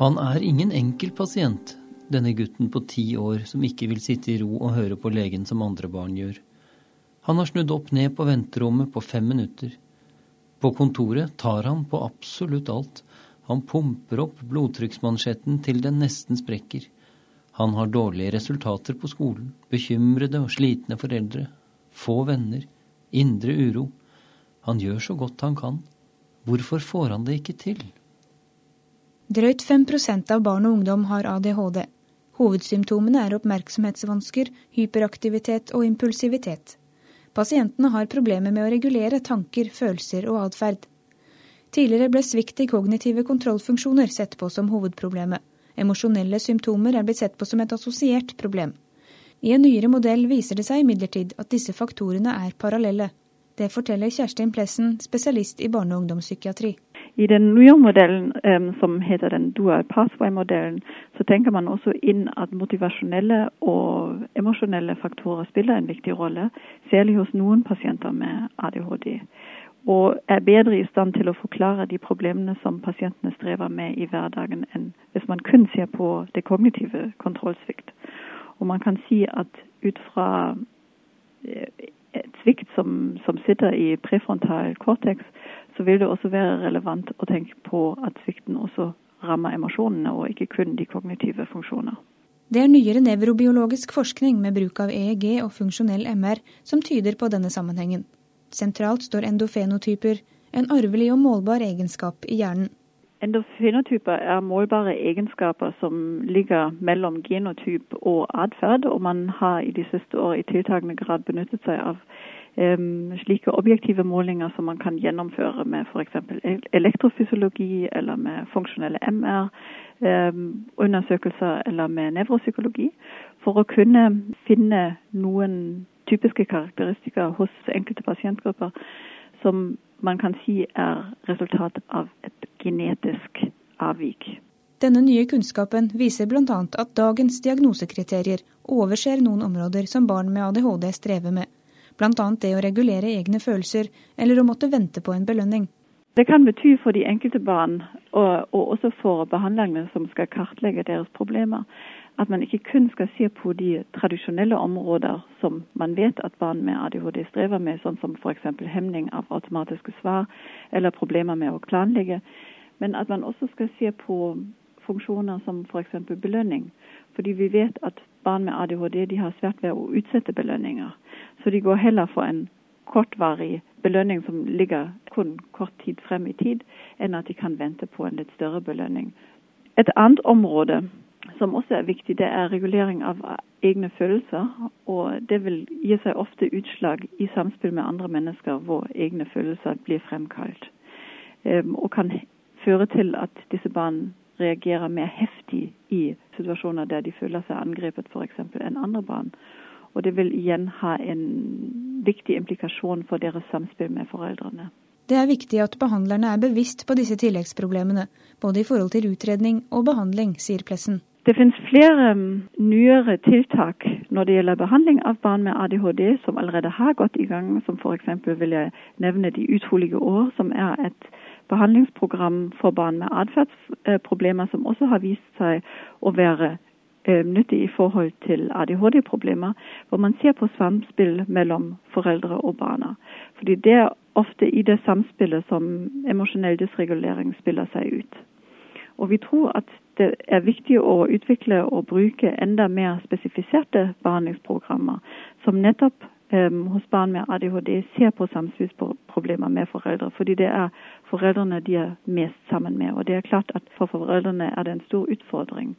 Han er ingen enkel pasient, denne gutten på ti år som ikke vil sitte i ro og høre på legen som andre barn gjør. Han har snudd opp ned på venterommet på fem minutter. På kontoret tar han på absolutt alt. Han pumper opp blodtrykksmansjetten til den nesten sprekker. Han har dårlige resultater på skolen, bekymrede og slitne foreldre, få venner, indre uro. Han gjør så godt han kan. Hvorfor får han det ikke til? Drøyt 5% av barn og ungdom har ADHD. Hovedsymptomene er oppmerksomhetsvansker, hyperaktivitet og impulsivitet. Pasientene har problemer med å regulere tanker, følelser og atferd. Tidligere ble svikt i kognitive kontrollfunksjoner sett på som hovedproblemet. Emosjonelle symptomer er blitt sett på som et assosiert problem. I en nyere modell viser det seg imidlertid at disse faktorene er parallelle. Det forteller Kjerstin Plessen, spesialist i barne- og ungdomspsykiatri. I den nye modellen, som heter den dual pathway-modellen, så tenker man også inn at motivasjonelle og emosjonelle faktorer spiller en viktig rolle, særlig hos noen pasienter med ADHD. Og er bedre i stand til å forklare de problemene som pasientene strever med i hverdagen, enn hvis man kun ser på det kognitive kontrollsvikt. Og man kan si at ut fra eh, et svikt som, som sitter i prefrontal cortex, så vil det også være relevant å tenke på at svikten også rammer emosjonene, og ikke kun de kognitive funksjoner. Det er nyere nevrobiologisk forskning med bruk av EEG og funksjonell MR som tyder på denne sammenhengen. Sentralt står endofenotyper, en arvelig og målbar egenskap i hjernen. Endofenotyper er målbare egenskaper som ligger mellom genotyp og atferd, og man har i de siste år i tiltakende grad benyttet seg av slike objektive målinger som man kan gjennomføre med f.eks. elektrofysiologi eller med funksjonelle MR-undersøkelser eller med nevropsykologi, for å kunne finne noen typiske karakteristikker hos enkelte pasientgrupper som man kan si er resultat av et genetisk avvik. Denne nye kunnskapen viser bl.a. at dagens diagnosekriterier overser noen områder som barn med ADHD strever med bl.a. det å regulere egne følelser eller å måtte vente på en belønning. Det kan bety for de enkelte barn, og, og også for behandlerne som skal kartlegge deres problemer, at man ikke kun skal se på de tradisjonelle områder som man vet at barn med ADHD strever med, sånn som f.eks. hemning av automatiske svar eller problemer med å planlegge, men at man også skal se på funksjoner som f.eks. belønning. Fordi vi vet at barn med ADHD har svært ved å utsette belønninger. Så de går heller for en kortvarig belønning som ligger kun kort tid frem i tid, enn at de kan vente på en litt større belønning. Et annet område som også er viktig, det er regulering av egne følelser. Og det vil gi seg ofte utslag i samspill med andre mennesker hvor egne følelser blir fremkalt. Ehm, og kan føre til at disse barn reagerer mer heftig i situasjoner der de føler seg angrepet f.eks. enn andre barn. Og det vil igjen ha en viktig implikasjon for deres samspill med foreldrene. Det er viktig at behandlerne er bevisst på disse tilleggsproblemene, både i forhold til utredning og behandling, sier Plessen. Det finnes flere um, nyere tiltak når det gjelder behandling av barn med ADHD som allerede har gått i gang, som f.eks. vil jeg nevne De utrolige år, som er et behandlingsprogram for barn med atferdsproblemer som også har vist seg å være nyttig i forhold til ADHD-problemer, hvor man ser på samspill mellom foreldre og barna. Fordi det er ofte i det samspillet som emosjonell dysregulering spiller seg ut. Og vi tror at det er viktig å utvikle og bruke enda mer spesifiserte behandlingsprogrammer som nettopp um, hos barn med ADHD ser på samspillsproblemer med foreldre. Fordi det er foreldrene de er mest sammen med. Og det er klart at for foreldrene er det en stor utfordring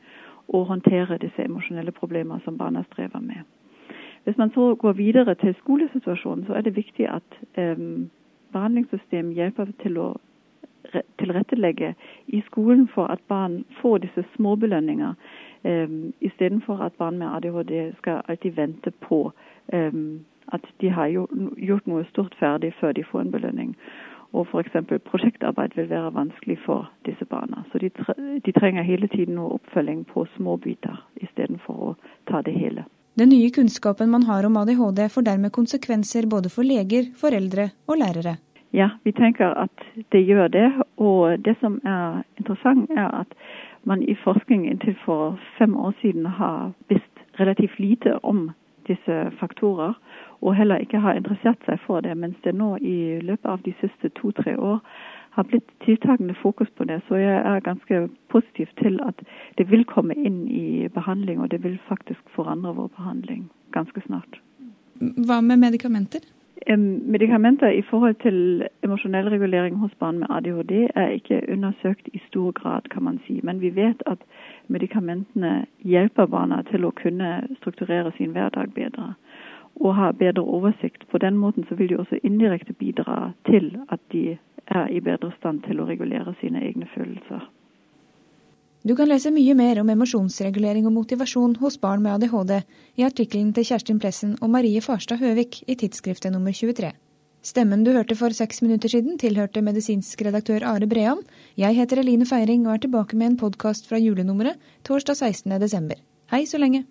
å håndtere disse emosjonelle problemer som barna strever med. Hvis man så går videre til skolesituasjonen, så er det viktig at eh, behandlingssystemet hjelper til å tilrettelegge i skolen for at barn får disse små belønninger, um, istedenfor at barn med ADHD skal alltid vente på eh, at de har gjort noe stort ferdig før de får en belønning. Og f.eks. prosjektarbeid vil være vanskelig for disse barna. Så de, de trenger hele tiden noe oppfølging på små biter istedenfor å ta det hele. Den nye kunnskapen man har om ADHD får dermed konsekvenser både for leger, foreldre og lærere. Ja, vi tenker at det gjør det. Og det som er interessant, er at man i forskning inntil for fem år siden har visst relativt lite om disse faktorer, og heller ikke har interessert seg for det, mens det nå i løpet av de siste to-tre år har blitt tiltakende fokus på det. Så jeg er ganske positiv til at det vil komme inn i behandling, og det vil faktisk forandre vår behandling ganske snart. Hva med medikamenter? Medikamenter i forhold til emosjonell regulering hos barn med ADHD er ikke undersøkt i stor grad, kan man si. Men vi vet at medikamentene hjelper barna til å kunne strukturere sin hverdag bedre og ha bedre oversikt. På den måten så vil de også indirekte bidra til at de er i bedre stand til å regulere sine egne følelser. Du kan lese mye mer om emosjonsregulering og motivasjon hos barn med ADHD i artikkelen til Kjerstin Plessen og Marie Farstad Høvik i tidsskriftet nummer 23. Stemmen du hørte for seks minutter siden, tilhørte medisinsk redaktør Are Breham. Jeg heter Eline Feiring og er tilbake med en podkast fra julenummeret torsdag 16. desember. Hei så lenge.